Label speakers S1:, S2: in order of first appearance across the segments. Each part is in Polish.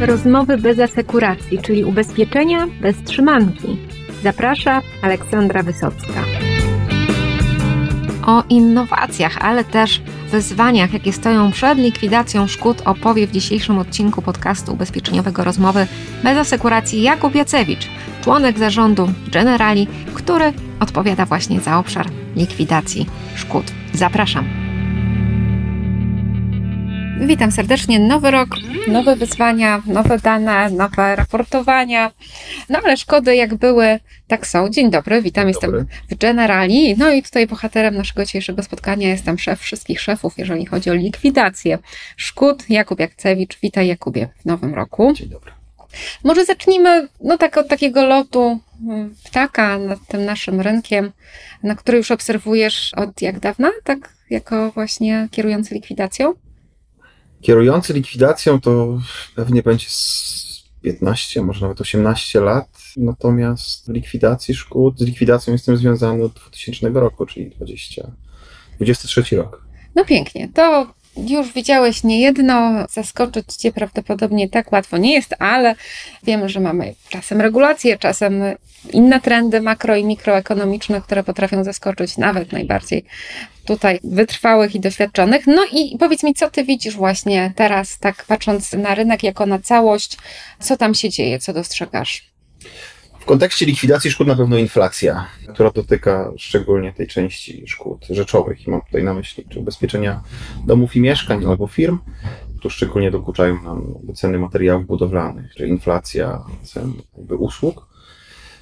S1: Rozmowy bez asekuracji, czyli ubezpieczenia bez trzymanki. Zaprasza Aleksandra Wysocka. O innowacjach, ale też wyzwaniach, jakie stoją przed likwidacją szkód, opowie w dzisiejszym odcinku podcastu ubezpieczeniowego Rozmowy bez asekuracji Jakub Jacewicz, członek zarządu Generali, który odpowiada właśnie za obszar likwidacji szkód. Zapraszam. Witam serdecznie. Nowy rok, nowe wyzwania, nowe dane, nowe raportowania. No ale szkody jak były, tak są. Dzień dobry, witam, Dzień jestem dobry. w Generali. No i tutaj bohaterem naszego dzisiejszego spotkania jestem szef wszystkich szefów, jeżeli chodzi o likwidację szkód. Jakub Jakcewicz. Witaj Jakubie w nowym roku.
S2: Dzień dobry.
S1: Może zacznijmy no, tak od takiego lotu mm, ptaka nad tym naszym rynkiem, na który już obserwujesz od jak dawna, tak jako właśnie kierujący likwidacją?
S2: Kierujący likwidacją to pewnie będzie 15, może nawet 18 lat. Natomiast likwidacji szkód, z likwidacją jestem związany od 2000 roku, czyli 20, 23 rok.
S1: No pięknie. To już widziałeś niejedno, zaskoczyć Cię prawdopodobnie tak łatwo nie jest, ale wiemy, że mamy czasem regulacje, czasem inne trendy makro i mikroekonomiczne, które potrafią zaskoczyć nawet najbardziej tutaj wytrwałych i doświadczonych. No i powiedz mi, co Ty widzisz właśnie teraz, tak patrząc na rynek jako na całość, co tam się dzieje, co dostrzegasz?
S2: Kontekście likwidacji szkód na pewno inflacja, która dotyka szczególnie tej części szkód rzeczowych i mam tutaj na myśli czy ubezpieczenia domów i mieszkań albo firm. Tu szczególnie dokuczają nam ceny materiałów budowlanych, czy inflacja cen usług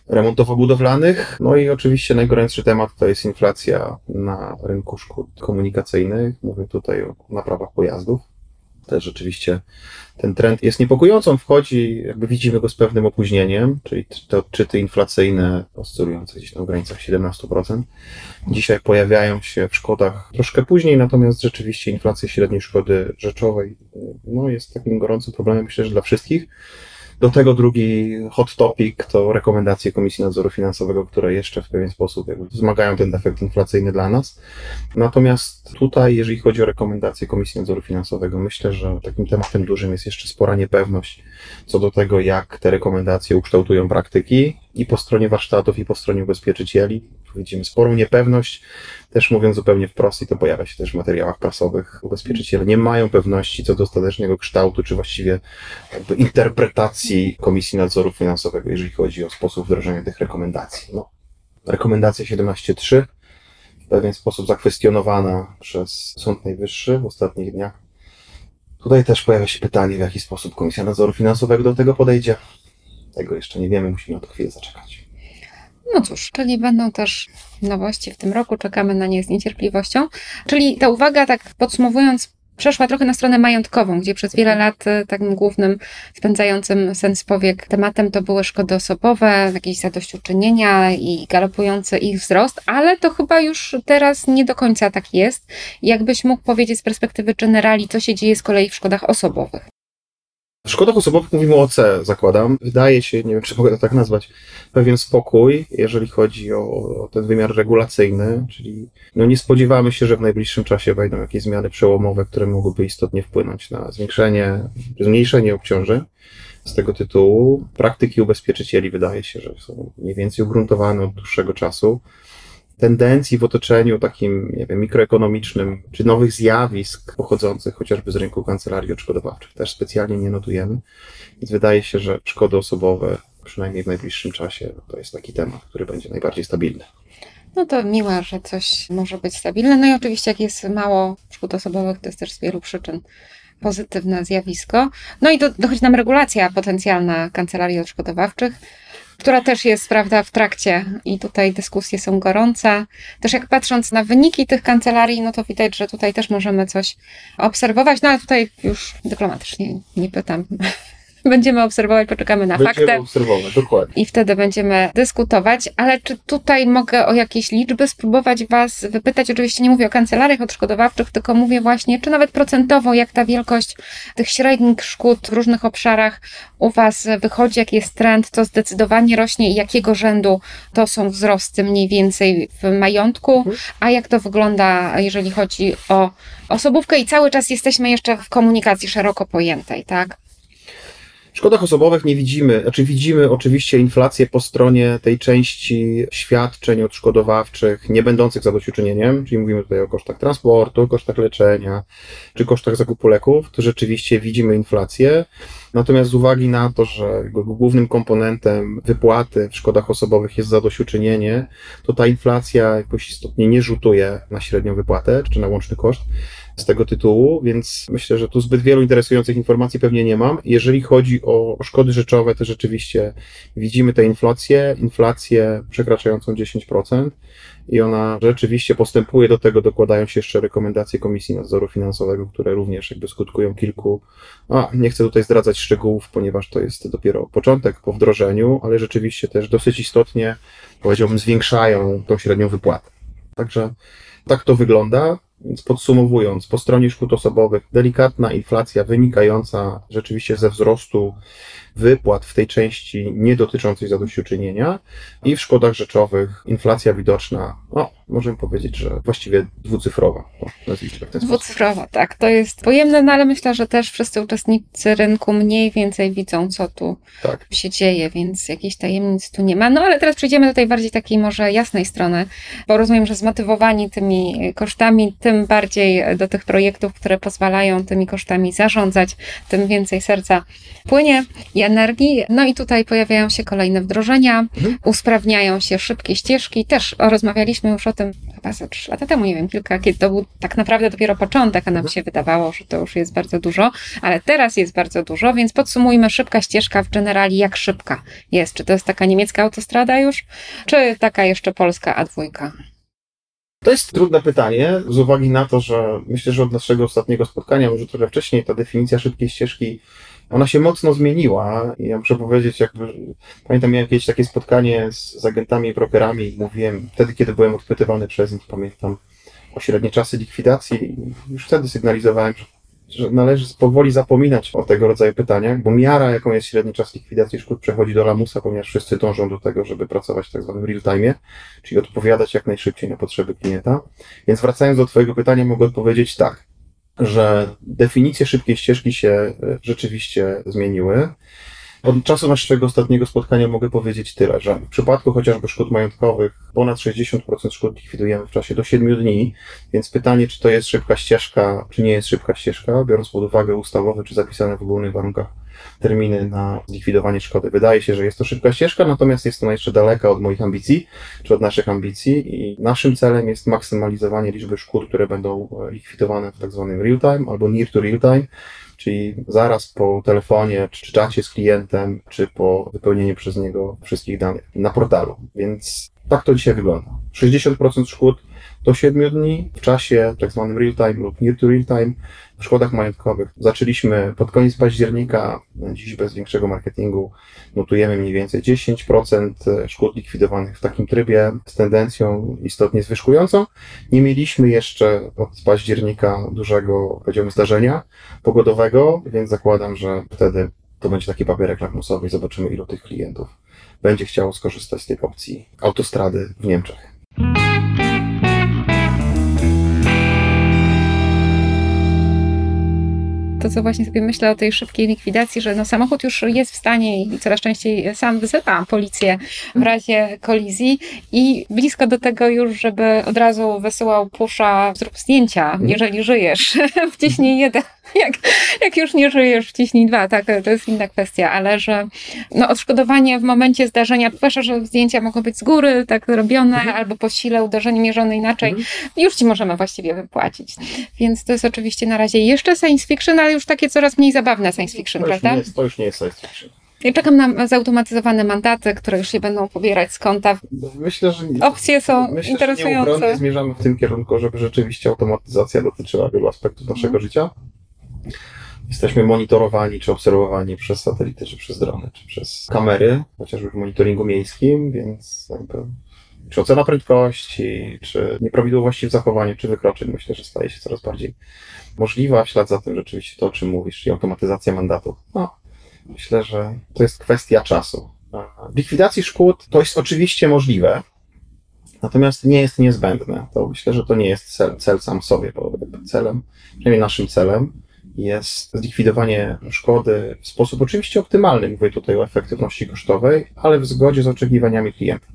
S2: remontowo-budowlanych. No i oczywiście najgorętszy temat to jest inflacja na rynku szkód komunikacyjnych. Mówię tutaj o naprawach pojazdów też rzeczywiście ten trend jest niepokojący. Wchodzi, jakby widzimy go z pewnym opóźnieniem, czyli te odczyty inflacyjne oscylujące gdzieś na granicach 17%. Dzisiaj pojawiają się w szkodach troszkę później, natomiast rzeczywiście inflacja średniej szkody rzeczowej no, jest takim gorącym problemem, myślę, że dla wszystkich. Do tego drugi hot topic to rekomendacje Komisji Nadzoru Finansowego, które jeszcze w pewien sposób wzmagają ten efekt inflacyjny dla nas. Natomiast tutaj, jeżeli chodzi o rekomendacje Komisji Nadzoru Finansowego, myślę, że takim tematem dużym jest jeszcze spora niepewność co do tego, jak te rekomendacje ukształtują praktyki i po stronie warsztatów, i po stronie ubezpieczycieli. Widzimy sporą niepewność, też mówiąc zupełnie wprost, i to pojawia się też w materiałach prasowych, ubezpieczyciele nie mają pewności co do ostatecznego kształtu, czy właściwie jakby interpretacji Komisji Nadzoru Finansowego, jeżeli chodzi o sposób wdrożenia tych rekomendacji. No, rekomendacja 17.3 w pewien sposób zakwestionowana przez Sąd Najwyższy w ostatnich dniach. Tutaj też pojawia się pytanie, w jaki sposób Komisja Nadzoru Finansowego do tego podejdzie. Tego jeszcze nie wiemy, musimy na to chwilę zaczekać.
S1: No cóż, czyli będą też nowości w tym roku, czekamy na nie z niecierpliwością. Czyli ta uwaga, tak podsumowując, przeszła trochę na stronę majątkową, gdzie przez wiele lat e, takim głównym spędzającym sens powiek tematem to były szkody osobowe, jakieś zadośćuczynienia i galopujący ich wzrost, ale to chyba już teraz nie do końca tak jest. Jakbyś mógł powiedzieć z perspektywy generali, co się dzieje z kolei w szkodach osobowych?
S2: W szkodach osobowych mówimy o C, zakładam. Wydaje się, nie wiem, czy mogę to tak nazwać, pewien spokój, jeżeli chodzi o, o ten wymiar regulacyjny, czyli no nie spodziewamy się, że w najbliższym czasie wejdą jakieś zmiany przełomowe, które mogłyby istotnie wpłynąć na zwiększenie, zmniejszenie obciążeń. Z tego tytułu praktyki ubezpieczycieli wydaje się, że są mniej więcej ugruntowane od dłuższego czasu tendencji w otoczeniu takim, nie wiem, mikroekonomicznym, czy nowych zjawisk pochodzących chociażby z rynku kancelarii odszkodowawczych też specjalnie nie notujemy. Więc wydaje się, że szkody osobowe, przynajmniej w najbliższym czasie, to jest taki temat, który będzie najbardziej stabilny.
S1: No to miłe, że coś może być stabilne. No i oczywiście, jak jest mało szkód osobowych, to jest też z wielu przyczyn pozytywne zjawisko. No i do, dochodzi nam regulacja potencjalna kancelarii odszkodowawczych która też jest, prawda, w trakcie i tutaj dyskusje są gorące. Też jak patrząc na wyniki tych kancelarii, no to widać, że tutaj też możemy coś obserwować, no ale tutaj już dyplomatycznie nie pytam będziemy obserwować, poczekamy na
S2: Będziemy
S1: fakty.
S2: obserwować, dokładnie.
S1: I wtedy będziemy dyskutować, ale czy tutaj mogę o jakieś liczby spróbować Was wypytać? Oczywiście nie mówię o kancelariach odszkodowawczych, tylko mówię właśnie, czy nawet procentowo, jak ta wielkość tych średnich szkód w różnych obszarach u Was wychodzi, jaki jest trend, to zdecydowanie rośnie i jakiego rzędu to są wzrosty mniej więcej w majątku, a jak to wygląda, jeżeli chodzi o osobówkę i cały czas jesteśmy jeszcze w komunikacji szeroko pojętej, tak?
S2: W szkodach osobowych nie widzimy, znaczy widzimy oczywiście inflację po stronie tej części świadczeń odszkodowawczych nie będących zadośćuczynieniem, czyli mówimy tutaj o kosztach transportu, kosztach leczenia, czy kosztach zakupu leków, to rzeczywiście widzimy inflację. Natomiast z uwagi na to, że głównym komponentem wypłaty w szkodach osobowych jest zadośćuczynienie, to ta inflacja jakoś istotnie nie rzutuje na średnią wypłatę, czy na łączny koszt z tego tytułu, więc myślę, że tu zbyt wielu interesujących informacji pewnie nie mam. Jeżeli chodzi o szkody rzeczowe, to rzeczywiście widzimy tę inflację, inflację przekraczającą 10% i ona rzeczywiście postępuje. Do tego dokładają się jeszcze rekomendacje Komisji Nadzoru Finansowego, które również jakby skutkują kilku. A, nie chcę tutaj zdradzać szczegółów, ponieważ to jest dopiero początek po wdrożeniu, ale rzeczywiście też dosyć istotnie, powiedziałbym, zwiększają tą średnią wypłatę. Także tak to wygląda. Więc podsumowując, po stronie szkód osobowych delikatna inflacja wynikająca rzeczywiście ze wzrostu wypłat w tej części nie dotyczącej zadośćuczynienia i w szkodach rzeczowych inflacja widoczna, no, możemy powiedzieć, że właściwie dwucyfrowa, no, nazwijmy to w ten sposób.
S1: Dwucyfrowo, tak. To jest pojemne, no ale myślę, że też wszyscy uczestnicy rynku mniej więcej widzą, co tu
S2: Tak.
S1: się dzieje, więc jakichś tajemnic tu nie ma. No ale teraz przejdziemy do tej bardziej takiej może jasnej strony, bo rozumiem, że zmotywowani tymi kosztami, tym bardziej do tych projektów, które pozwalają tymi kosztami zarządzać, tym więcej serca płynie i energii. No i tutaj pojawiają się kolejne wdrożenia,
S2: Mhm.
S1: usprawniają się szybkie ścieżki. Też rozmawialiśmy już o tym chyba ze trzy lata temu, nie wiem, kilka, kiedy to był tak naprawdę dopiero początek, a nam się wydawało, że to już jest bardzo dużo, ale teraz jest bardzo dużo, więc podsumujmy szybka ścieżka w generali, jak szybka jest. Czy to jest taka niemiecka autostrada już, czy taka jeszcze polska A2?
S2: To jest trudne pytanie, z uwagi na to, że myślę, że od naszego ostatniego spotkania, może trochę wcześniej, ta definicja szybkiej ścieżki, ona się mocno zmieniła. Ja muszę powiedzieć, jakby, pamiętam, miałem jakieś takie spotkanie z, z agentami i brokerami i mówiłem, wtedy, kiedy byłem odpytywany przez nich, pamiętam, o średnie czasy likwidacji już wtedy sygnalizowałem, że, że należy powoli zapominać o tego rodzaju pytaniach, bo miara, jaką jest średni czas likwidacji szkód, przechodzi do lamusa, ponieważ wszyscy dążą do tego, żeby pracować w tak zwanym real time, czyli odpowiadać jak najszybciej na potrzeby klienta. Więc wracając do Twojego pytania, mogę odpowiedzieć tak, że definicje szybkiej ścieżki się e, rzeczywiście zmieniły. Od czasu naszego ostatniego spotkania mogę powiedzieć tyle, że w przypadku chociażby szkód majątkowych ponad 60% szkód likwidujemy w czasie do 7 dni, więc pytanie, czy to jest szybka ścieżka, czy nie jest szybka ścieżka, biorąc pod uwagę ustawowe czy zapisane w ogólnych warunkach terminy na zlikwidowanie szkody. Wydaje się, że jest to szybka ścieżka, natomiast jest ona jeszcze daleka od moich ambicji, czy od naszych ambicji i naszym celem jest maksymalizowanie liczby szkód, które będą e, likwidowane w tak zwanym real time albo near to real time, czyli zaraz po telefonie, czy czacie z klientem, czy po wypełnieniu przez niego wszystkich danych na portalu. Więc tak to dzisiaj wygląda. 60% szkód do 7 dni w czasie tak zwanym real time lub near to real time w szkodach majątkowych. Zaczęliśmy pod koniec października, dziś bez większego marketingu notujemy mniej więcej 10% szkód likwidowanych w takim trybie z tendencją istotnie zwyżkującą. Nie mieliśmy jeszcze od października dużego, powiedziałbym, zdarzenia pogodowego, więc zakładam, że wtedy to będzie taki papierek lakmusowy i zobaczymy, ilu tych klientów będzie chciało skorzystać z tej opcji autostrady w Niemczech.
S1: To, co właśnie sobie myślę o tej szybkiej likwidacji, że no samochód już jest w stanie i coraz częściej sam wzywa policję w razie kolizji. I blisko do tego już, żeby od razu wysyłał pusza, zrób zdjęcia, jeżeli żyjesz, wciśnij jeden. Jak, jak już nie żyjesz, wciśnij dwa, tak, to jest inna kwestia, ale że no, odszkodowanie w momencie zdarzenia, zwłaszcza, że zdjęcia mogą być z góry, tak robione, albo po sile uderzenie mierzone inaczej, już ci możemy właściwie wypłacić. Więc to jest oczywiście na razie jeszcze science fiction, ale już takie coraz mniej zabawne science fiction,
S2: To
S1: prawda?
S2: jest, to już nie jest science fiction.
S1: Ja czekam na zautomatyzowane mandaty, które już się będą pobierać z konta.
S2: Myślę, że nie.
S1: Opcje są
S2: Myślę,
S1: interesujące.
S2: że zmierzamy w tym kierunku, żeby rzeczywiście automatyzacja dotyczyła wielu aspektów naszego
S1: Mhm.
S2: życia. Jesteśmy monitorowani czy obserwowani przez satelity, czy przez drony, czy przez kamery, chociażby w monitoringu miejskim, więc jakby czy ocena prędkości, czy nieprawidłowości w zachowaniu, czy wykroczeń, myślę, że staje się coraz bardziej możliwa. W ślad za tym rzeczywiście to, o czym mówisz, czyli automatyzacja mandatów. No, myślę, że to jest kwestia czasu. Likwidacji szkód to jest oczywiście możliwe, natomiast nie jest niezbędne. To myślę, że to nie jest cel, cel sam w sobie, bo celem, przynajmniej naszym celem, jest zlikwidowanie szkody w sposób oczywiście optymalny. Mówię tutaj o efektywności kosztowej, ale w zgodzie z oczekiwaniami klienta.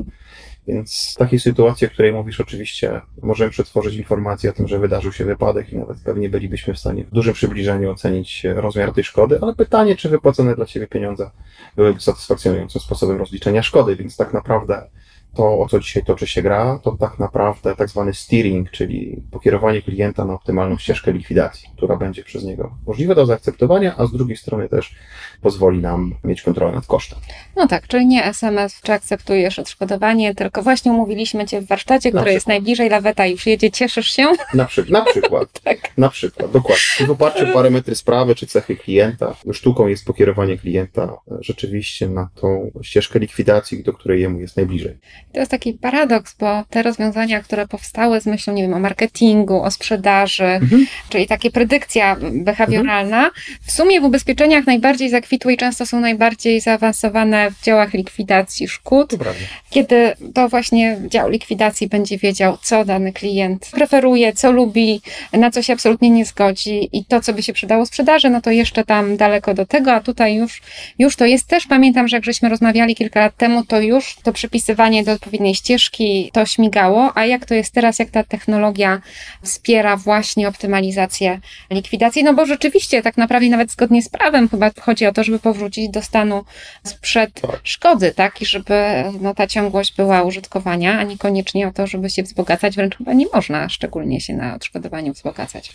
S2: Więc w takiej sytuacji, o której mówisz, oczywiście możemy przetworzyć informację o tym, że wydarzył się wypadek i nawet pewnie bylibyśmy w stanie w dużym przybliżeniu ocenić rozmiar tej szkody, ale pytanie, czy wypłacone dla Ciebie pieniądze byłyby satysfakcjonującym sposobem rozliczenia szkody, więc tak naprawdę to, o co dzisiaj toczy się gra, to tak naprawdę tak zwany steering, czyli pokierowanie klienta na optymalną ścieżkę likwidacji, która będzie przez niego możliwa do zaakceptowania, a z drugiej strony też pozwoli nam mieć kontrolę nad kosztem.
S1: No tak, czyli nie SMS, czy akceptujesz odszkodowanie, tylko właśnie umówiliśmy Cię w warsztacie, który jest najbliżej laweta i przyjedzie, cieszysz się?
S2: Na, przy, na przykład. tak. Na przykład, dokładnie. I o parametry sprawy, czy cechy klienta, sztuką jest pokierowanie klienta rzeczywiście na tą ścieżkę likwidacji, do której jemu jest najbliżej.
S1: To jest taki paradoks, bo te rozwiązania, które powstały z myślą, nie wiem, o marketingu, o sprzedaży, mhm. czyli takie predykcja behawioralna, mhm. w sumie w ubezpieczeniach najbardziej zakwitły i często są najbardziej zaawansowane w działach likwidacji szkód,
S2: to
S1: kiedy to właśnie dział likwidacji będzie wiedział, co dany klient preferuje, co lubi, na co się absolutnie nie zgodzi i to, co by się przydało sprzedaży, no to jeszcze tam daleko do tego, a tutaj już, już to jest też, pamiętam, że jak żeśmy rozmawiali kilka lat temu, to już to przypisywanie do odpowiedniej ścieżki to śmigało, a jak to jest teraz, jak ta technologia wspiera właśnie optymalizację likwidacji, no bo rzeczywiście tak naprawdę nawet zgodnie z prawem chyba chodzi o to, żeby powrócić do stanu sprzed tak. szkody, tak, i żeby no, ta ciągłość była użytkowania, a niekoniecznie o to, żeby się wzbogacać, wręcz chyba nie można szczególnie się na odszkodowaniu wzbogacać.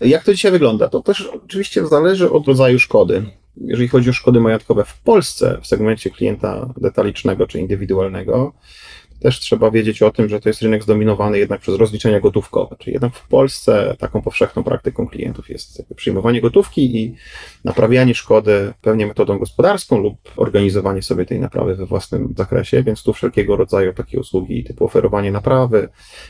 S2: Jak to dzisiaj wygląda? To też oczywiście zależy od rodzaju szkody jeżeli chodzi o szkody majątkowe w Polsce, w segmencie klienta detalicznego czy indywidualnego, też trzeba wiedzieć o tym, że to jest rynek zdominowany jednak przez rozliczenia gotówkowe. Czyli jednak w Polsce taką powszechną praktyką klientów jest przyjmowanie gotówki i naprawianie szkody pewnie metodą gospodarską lub organizowanie sobie tej naprawy we własnym zakresie, więc tu wszelkiego rodzaju takie usługi typu oferowanie naprawy,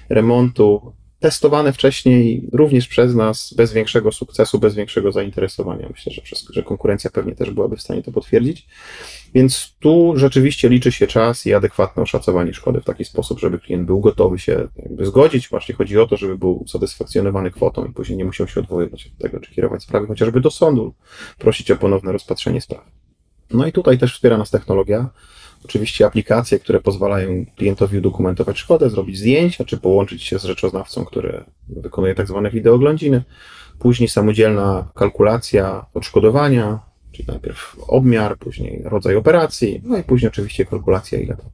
S2: remontu, testowane wcześniej również przez nas bez większego sukcesu, bez większego zainteresowania. Myślę, że, przez, że konkurencja pewnie też byłaby w stanie to potwierdzić. Więc tu rzeczywiście liczy się czas i adekwatne oszacowanie szkody w taki sposób, żeby klient był gotowy się zgodzić. Właśnie chodzi o to, żeby był satysfakcjonowany kwotą i później nie musiał się odwoływać od tego, czy kierować sprawy chociażby do sądu, prosić o ponowne rozpatrzenie sprawy. No i tutaj też wspiera nas technologia. Oczywiście aplikacje, które pozwalają klientowi udokumentować szkodę, zrobić zdjęcia, czy połączyć się z rzeczoznawcą, który wykonuje tak zwane wideooglądziny. Później samodzielna kalkulacja odszkodowania, czyli najpierw obmiar, później rodzaj operacji, no i później oczywiście kalkulacja, ile, to,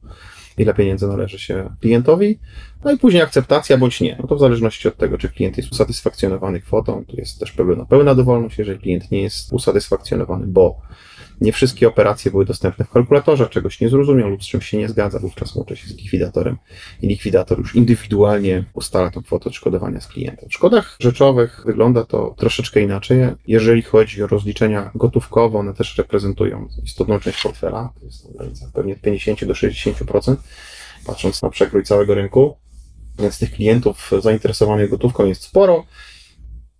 S2: ile pieniędzy należy się klientowi, no i później akceptacja bądź nie. No to w zależności od tego, czy klient jest usatysfakcjonowany kwotą, tu jest też pełna, pełna dowolność, jeżeli klient nie jest usatysfakcjonowany, bo nie wszystkie operacje były dostępne w kalkulatorze, czegoś nie zrozumiał lub z czymś się nie zgadza, wówczas łączy się z likwidatorem i likwidator już indywidualnie ustala tą kwotę odszkodowania z klientem. W szkodach rzeczowych wygląda to troszeczkę inaczej. Jeżeli chodzi o rozliczenia gotówkowe, one też reprezentują istotną część portfela, to jest pewnie od 50 do 60%, patrząc na przekrój całego rynku. Więc tych klientów zainteresowanych gotówką jest sporo.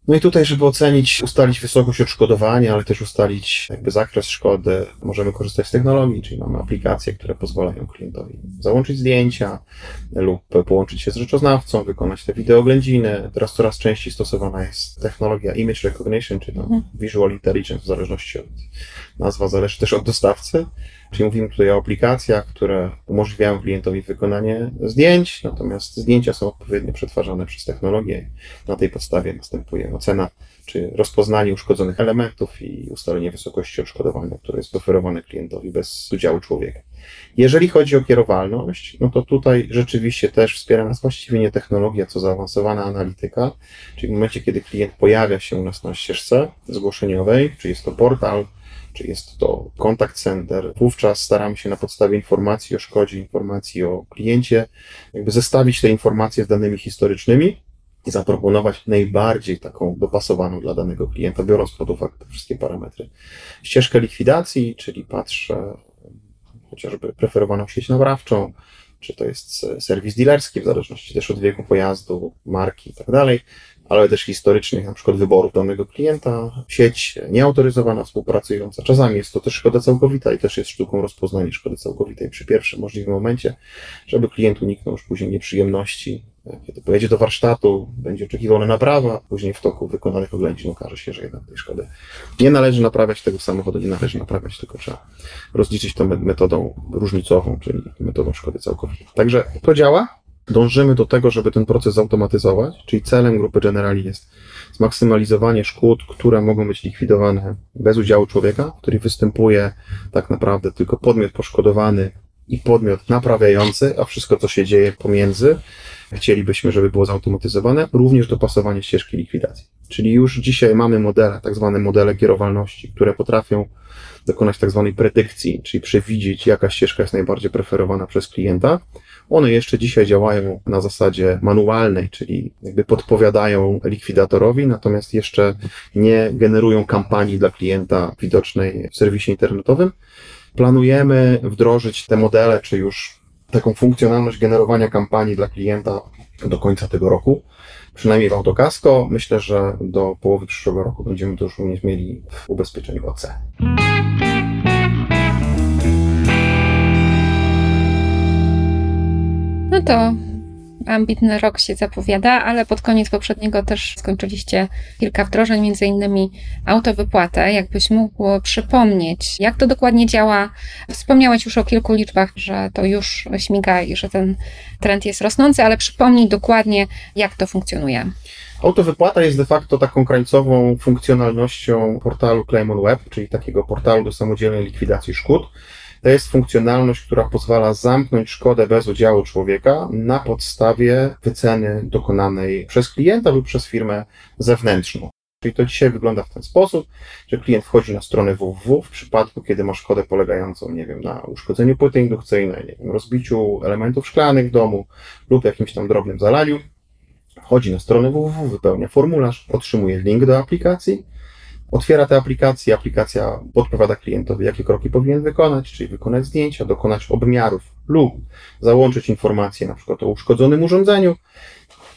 S2: No i tutaj, żeby ocenić, ustalić wysokość odszkodowania, ale też ustalić jakby zakres szkody, możemy korzystać z technologii, czyli mamy aplikacje, które pozwalają klientowi załączyć zdjęcia lub połączyć się z rzeczoznawcą, wykonać te wideooględziny. Teraz coraz częściej stosowana jest technologia image recognition, czyli no visual intelligence, w zależności od nazwa zależy też od dostawcy. Czyli mówimy tutaj o aplikacjach, które umożliwiają klientowi wykonanie zdjęć, natomiast zdjęcia są odpowiednio przetwarzane przez technologię. Na tej podstawie następuje ocena czy rozpoznanie uszkodzonych elementów i ustalenie wysokości odszkodowania, które jest oferowane klientowi bez udziału człowieka. Jeżeli chodzi o kierowalność, no to tutaj rzeczywiście też wspiera nas właściwie nie technologia, co zaawansowana analityka, czyli w momencie, kiedy klient pojawia się u nas na ścieżce zgłoszeniowej, czy jest to portal, czy jest to kontakt center. Wówczas staramy się na podstawie informacji o szkodzie, informacji o kliencie, jakby zestawić te informacje z danymi historycznymi i zaproponować najbardziej taką dopasowaną dla danego klienta, biorąc pod uwagę te wszystkie parametry. Ścieżkę likwidacji, czyli patrzę chociażby preferowaną sieć naprawczą, czy to jest serwis dealerski, w zależności też od wieku pojazdu, marki i tak dalej, ale też historycznych, na przykład wyborów danego klienta, sieć nieautoryzowana, współpracująca. Czasami jest to też szkoda całkowita i też jest sztuką rozpoznania szkody całkowitej przy pierwszym możliwym momencie, żeby klient uniknął już później nieprzyjemności kiedy pojedzie do warsztatu, będzie oczekiwał na naprawę, później w toku wykonanych oględzin okaże się, że jednak tej szkody nie należy naprawiać tego samochodu, nie należy naprawiać, tylko trzeba rozliczyć to metodą różnicową, czyli metodą szkody całkowitej. Także to działa. Dążymy do tego, żeby ten proces zautomatyzować, czyli celem grupy Generali jest zmaksymalizowanie szkód, które mogą być likwidowane bez udziału człowieka, który występuje tak naprawdę tylko podmiot poszkodowany i podmiot naprawiający, a wszystko, co się dzieje pomiędzy, chcielibyśmy, żeby było zautomatyzowane, również dopasowanie ścieżki likwidacji. Czyli już dzisiaj mamy modele, tak zwane modele kierowalności, które potrafią dokonać tak zwanej predykcji, czyli przewidzieć, jaka ścieżka jest najbardziej preferowana przez klienta. One jeszcze dzisiaj działają na zasadzie manualnej, czyli jakby podpowiadają likwidatorowi, natomiast jeszcze nie generują kampanii dla klienta widocznej w serwisie internetowym. Planujemy wdrożyć te modele, czy już taką funkcjonalność generowania kampanii dla klienta do końca tego roku. Przynajmniej w Autokasko. Myślę, że do połowy przyszłego roku będziemy to już również mieli w ubezpieczeniu OC.
S1: No to ambitny rok się zapowiada, ale pod koniec poprzedniego też skończyliście kilka wdrożeń, między innymi autowypłatę. Jakbyś mógł przypomnieć, jak to dokładnie działa? Wspomniałeś już o kilku liczbach, że to już śmiga i że ten trend jest rosnący, ale przypomnij dokładnie, jak to funkcjonuje.
S2: Autowypłata jest de facto taką krańcową funkcjonalnością portalu Claim on Web, czyli takiego portalu do samodzielnej likwidacji szkód. To jest funkcjonalność, która pozwala zamknąć szkodę bez udziału człowieka na podstawie wyceny dokonanej przez klienta lub przez firmę zewnętrzną. Czyli to dzisiaj wygląda w ten sposób, że klient wchodzi na stronę www w przypadku, kiedy ma szkodę polegającą, nie wiem, na uszkodzeniu płyty indukcyjnej, nie wiem, rozbiciu elementów szklanych w domu lub jakimś tam drobnym zalaniu. Wchodzi na stronę www, wypełnia formularz, otrzymuje link do aplikacji, Otwiera tę aplikację, aplikacja podpowiada klientowi, jakie kroki powinien wykonać, czyli wykonać zdjęcia, dokonać obmiarów lub załączyć informacje na przykład o uszkodzonym urządzeniu.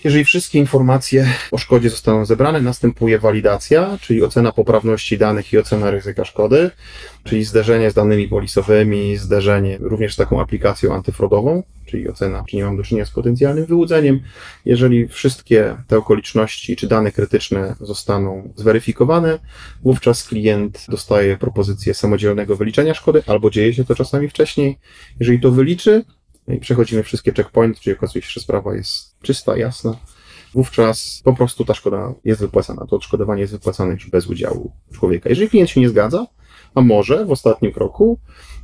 S2: Jeżeli wszystkie informacje o szkodzie zostaną zebrane, następuje walidacja, czyli ocena poprawności danych i ocena ryzyka szkody, czyli zderzenie z danymi polisowymi, zderzenie również z taką aplikacją antyfrodową, czyli ocena, czy nie mam do czynienia z potencjalnym wyłudzeniem. Jeżeli wszystkie te okoliczności czy dane krytyczne zostaną zweryfikowane, wówczas klient dostaje propozycję samodzielnego wyliczenia szkody, albo dzieje się to czasami wcześniej. Jeżeli to wyliczy, i przechodzimy wszystkie checkpointy, czyli okazuje się, że sprawa jest czysta, jasna, wówczas po prostu ta szkoda jest wypłacana. To odszkodowanie jest wypłacane już bez udziału człowieka. Jeżeli klient się nie zgadza, a może w ostatnim kroku,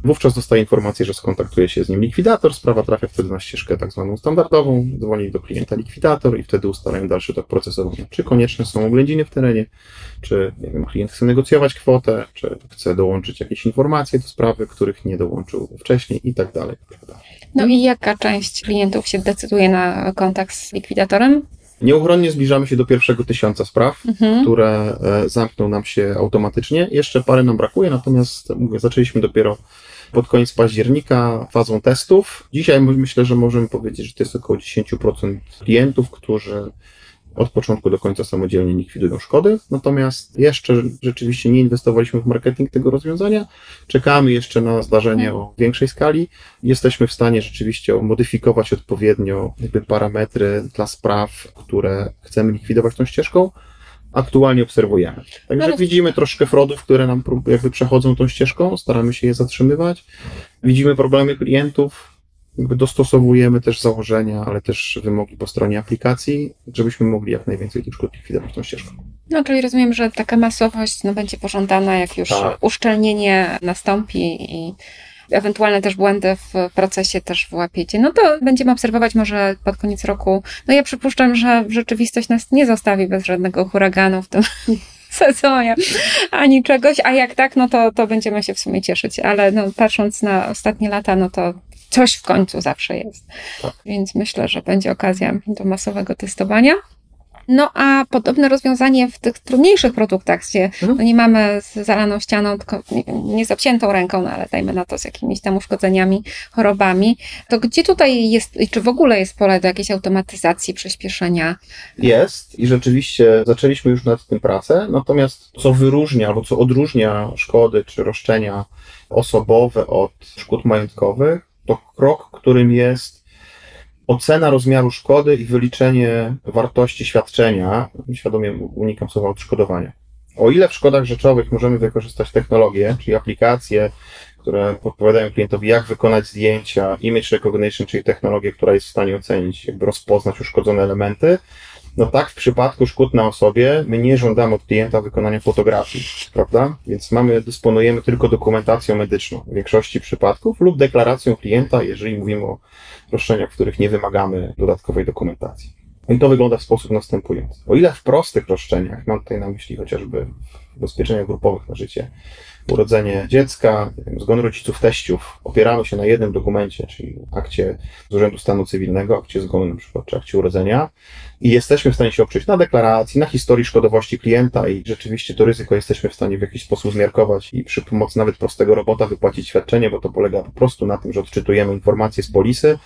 S2: wówczas dostaje informację, że skontaktuje się z nim likwidator, sprawa trafia wtedy na ścieżkę tak zwaną standardową, dzwoni do klienta likwidator i wtedy ustalają dalszy tok procesowania. Czy konieczne są oględziny w terenie, czy nie wiem, klient chce negocjować kwotę, czy chce dołączyć jakieś informacje do sprawy, których nie dołączył wcześniej i tak dalej.
S1: No i jaka część klientów się decyduje na kontakt z likwidatorem?
S2: Nieuchronnie zbliżamy się do pierwszego tysiąca spraw, mhm. które e, zamkną nam się automatycznie. Jeszcze parę nam brakuje, natomiast mówię, zaczęliśmy dopiero pod koniec października fazą testów. Dzisiaj myślę, że możemy powiedzieć, że to jest około 10% klientów, którzy od początku do końca samodzielnie likwidują szkody. Natomiast jeszcze rzeczywiście nie inwestowaliśmy w marketing tego rozwiązania. Czekamy jeszcze na zdarzenie o większej skali. Jesteśmy w stanie rzeczywiście modyfikować odpowiednio jakby parametry dla spraw, które chcemy likwidować tą ścieżką. Aktualnie obserwujemy. Także no, widzimy troszkę frodów, które nam jakby przechodzą tą ścieżką, staramy się je zatrzymywać. Widzimy problemy klientów, jakby dostosowujemy też założenia, ale też wymogi po stronie aplikacji, żebyśmy mogli jak najwięcej tych szkód likwidować tą ścieżką.
S1: No, czyli rozumiem, że taka masowość no, będzie pożądana, jak już tak. uszczelnienie nastąpi i ewentualne też błędy w procesie też włapiecie. No to będziemy obserwować może pod koniec roku. No ja przypuszczam, że rzeczywistość nas nie zostawi bez żadnego huraganu w tym sezonie, ani czegoś, a jak tak, no to, to będziemy się w sumie cieszyć, ale no, patrząc na ostatnie lata, no to coś w końcu zawsze jest. Tak. Więc myślę, że będzie okazja do masowego testowania. No a podobne rozwiązanie w tych trudniejszych produktach, gdzie
S2: Mhm.
S1: no nie mamy z zalaną ścianą, tylko nie, nie zapciętą ręką, no ale dajmy na to z jakimiś tam uszkodzeniami, chorobami, to gdzie tutaj jest, czy w ogóle jest pole do jakiejś automatyzacji, przyspieszenia?
S2: Jest i rzeczywiście zaczęliśmy już nad tym pracę, natomiast co wyróżnia albo co odróżnia szkody czy roszczenia osobowe od szkód majątkowych, to krok, którym jest ocena rozmiaru szkody i wyliczenie wartości świadczenia. Świadomie unikam słowa odszkodowania. O ile w szkodach rzeczowych możemy wykorzystać technologie, czyli aplikacje, które podpowiadają klientowi, jak wykonać zdjęcia, image recognition, czyli technologię, która jest w stanie ocenić, jakby rozpoznać uszkodzone elementy, no tak, w przypadku szkód na osobie my nie żądamy od klienta wykonania fotografii, prawda? Więc mamy, dysponujemy tylko dokumentacją medyczną w większości przypadków lub deklaracją klienta, jeżeli mówimy o roszczeniach, w których nie wymagamy dodatkowej dokumentacji. No I to wygląda w sposób następujący. O ile w prostych roszczeniach, mam tutaj na myśli chociażby ubezpieczenia grupowych na życie, urodzenie dziecka, zgon rodziców, teściów, opieramy się na jednym dokumencie, czyli akcie z Urzędu Stanu Cywilnego, akcie zgonu na przykład, czy akcie urodzenia i jesteśmy w stanie się oprzeć na deklaracji, na historii szkodowości klienta i rzeczywiście to ryzyko jesteśmy w stanie w jakiś sposób zmiarkować i przy pomocy nawet prostego robota wypłacić świadczenie, bo to polega po prostu na tym, że odczytujemy informacje z polisy,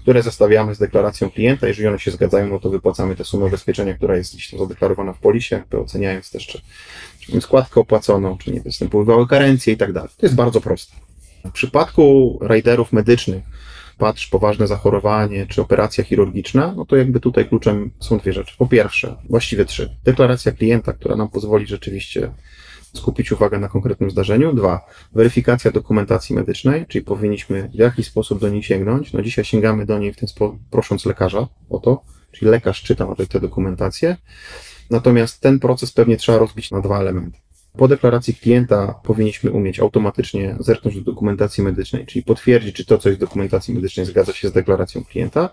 S2: które zestawiamy z deklaracją klienta. Jeżeli one się zgadzają, no to wypłacamy tę sumę ubezpieczenia, która jest gdzieś tam zadeklarowana w polisie, oceniając też, czy składkę opłaconą, czy nie występowały karencje i tak dalej. To jest bardzo proste. W przypadku rajderów medycznych, patrz poważne zachorowanie czy operacja chirurgiczna, no to jakby tutaj kluczem są dwie rzeczy. Po pierwsze, właściwie trzy. Deklaracja klienta, która nam pozwoli rzeczywiście skupić uwagę na konkretnym zdarzeniu. Dwa, weryfikacja dokumentacji medycznej, czyli powinniśmy w jakiś sposób do niej sięgnąć. No dzisiaj sięgamy do niej w ten sposób, prosząc lekarza o to, czyli lekarz czyta nawet tę dokumentację. Natomiast ten proces pewnie trzeba rozbić na dwa elementy. Po deklaracji klienta powinniśmy umieć automatycznie zerknąć do dokumentacji medycznej, czyli potwierdzić, czy to, co jest w dokumentacji medycznej, zgadza się z deklaracją klienta.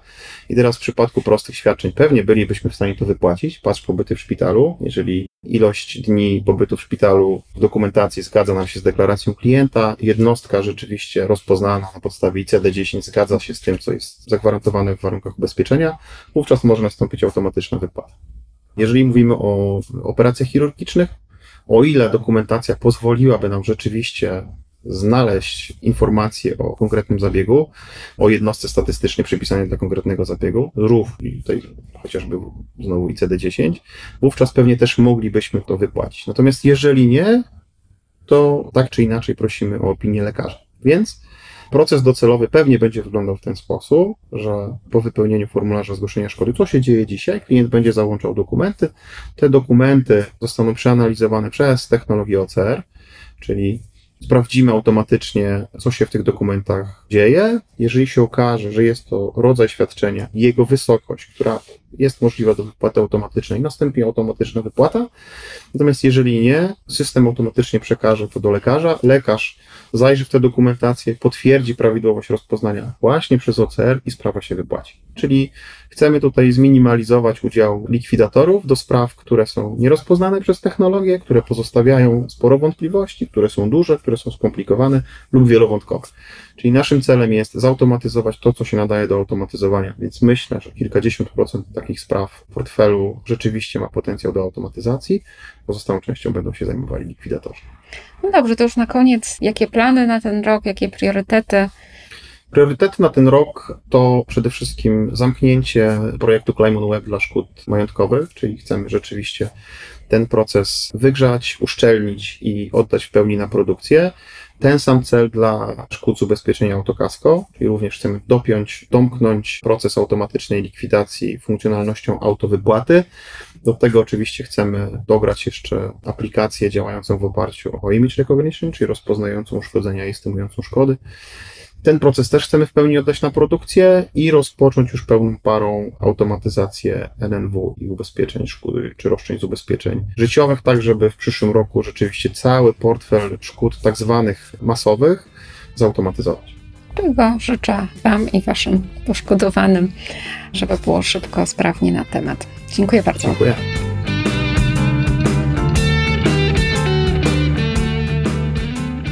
S2: I teraz w przypadku prostych świadczeń pewnie bylibyśmy w stanie to wypłacić. Patrz pobyty w szpitalu. Jeżeli ilość dni pobytu w szpitalu w dokumentacji zgadza nam się z deklaracją klienta, jednostka rzeczywiście rozpoznana na podstawie ICD-10 zgadza się z tym, co jest zagwarantowane w warunkach ubezpieczenia, wówczas może nastąpić automatyczna wypłata. Jeżeli mówimy o operacjach chirurgicznych, o ile dokumentacja pozwoliłaby nam rzeczywiście znaleźć informacje o konkretnym zabiegu, o jednostce statystycznie przypisanej do konkretnego zabiegu, RUF tutaj chociażby znowu ICD-10, wówczas pewnie też moglibyśmy to wypłacić. Natomiast jeżeli nie, to tak czy inaczej prosimy o opinię lekarza. Więc proces docelowy pewnie będzie wyglądał w ten sposób, że po wypełnieniu formularza zgłoszenia szkody, co się dzieje dzisiaj, klient będzie załączał dokumenty. Te dokumenty zostaną przeanalizowane przez technologię OCR, czyli sprawdzimy automatycznie, co się w tych dokumentach dzieje. Jeżeli się okaże, że jest to rodzaj świadczenia jego wysokość, która jest możliwa do wypłaty automatycznej, następnie automatyczna wypłata. Natomiast jeżeli nie, system automatycznie przekaże to do lekarza. Lekarz zajrzy w tę dokumentację, potwierdzi prawidłowość rozpoznania właśnie przez OCR i sprawa się wypłaci. Czyli chcemy tutaj zminimalizować udział likwidatorów do spraw, które są nierozpoznane przez technologię, które pozostawiają sporo wątpliwości, które są duże, które są skomplikowane lub wielowątkowe. Czyli naszym celem jest zautomatyzować to, co się nadaje do automatyzowania. Więc myślę, że kilkadziesiąt procent takich spraw w portfelu rzeczywiście ma potencjał do automatyzacji. Pozostałą częścią będą się zajmowali likwidatorzy.
S1: No dobrze, to już na koniec, jakie plany na ten rok, jakie priorytety?
S2: Priorytety na ten rok to przede wszystkim zamknięcie projektu Climon Web dla szkód majątkowych, czyli chcemy rzeczywiście ten proces wygrzać, uszczelnić i oddać w pełni na produkcję. Ten sam cel dla szkód z ubezpieczenia autokasko, czyli również chcemy dopiąć, domknąć proces automatycznej likwidacji funkcjonalnością autowypłaty. Do tego oczywiście chcemy dograć jeszcze aplikację działającą w oparciu o image recognition, czyli rozpoznającą uszkodzenia i stymującą szkody. Ten proces też chcemy w pełni oddać na produkcję i rozpocząć już pełną parą automatyzację NNW i ubezpieczeń szkód, czy roszczeń z ubezpieczeń życiowych, tak żeby w przyszłym roku rzeczywiście cały portfel szkód tak zwanych masowych zautomatyzować.
S1: Czego życzę Wam i Waszym poszkodowanym, żeby było szybko, sprawnie na temat. Dziękuję bardzo.
S2: Dziękuję.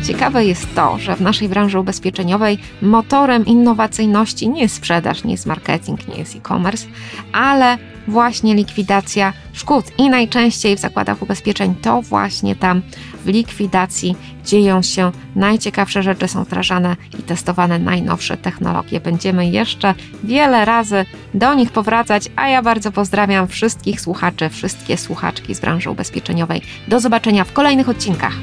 S3: Ciekawe jest to, że w naszej branży ubezpieczeniowej motorem innowacyjności nie jest sprzedaż, nie jest marketing, nie jest e-commerce, ale
S1: właśnie likwidacja szkód. I najczęściej w zakładach ubezpieczeń to właśnie tam w likwidacji dzieją się najciekawsze rzeczy, są wdrażane i testowane najnowsze technologie. Będziemy jeszcze wiele razy do nich powracać, a ja bardzo pozdrawiam wszystkich słuchaczy, wszystkie słuchaczki z branży ubezpieczeniowej. Do zobaczenia w kolejnych odcinkach.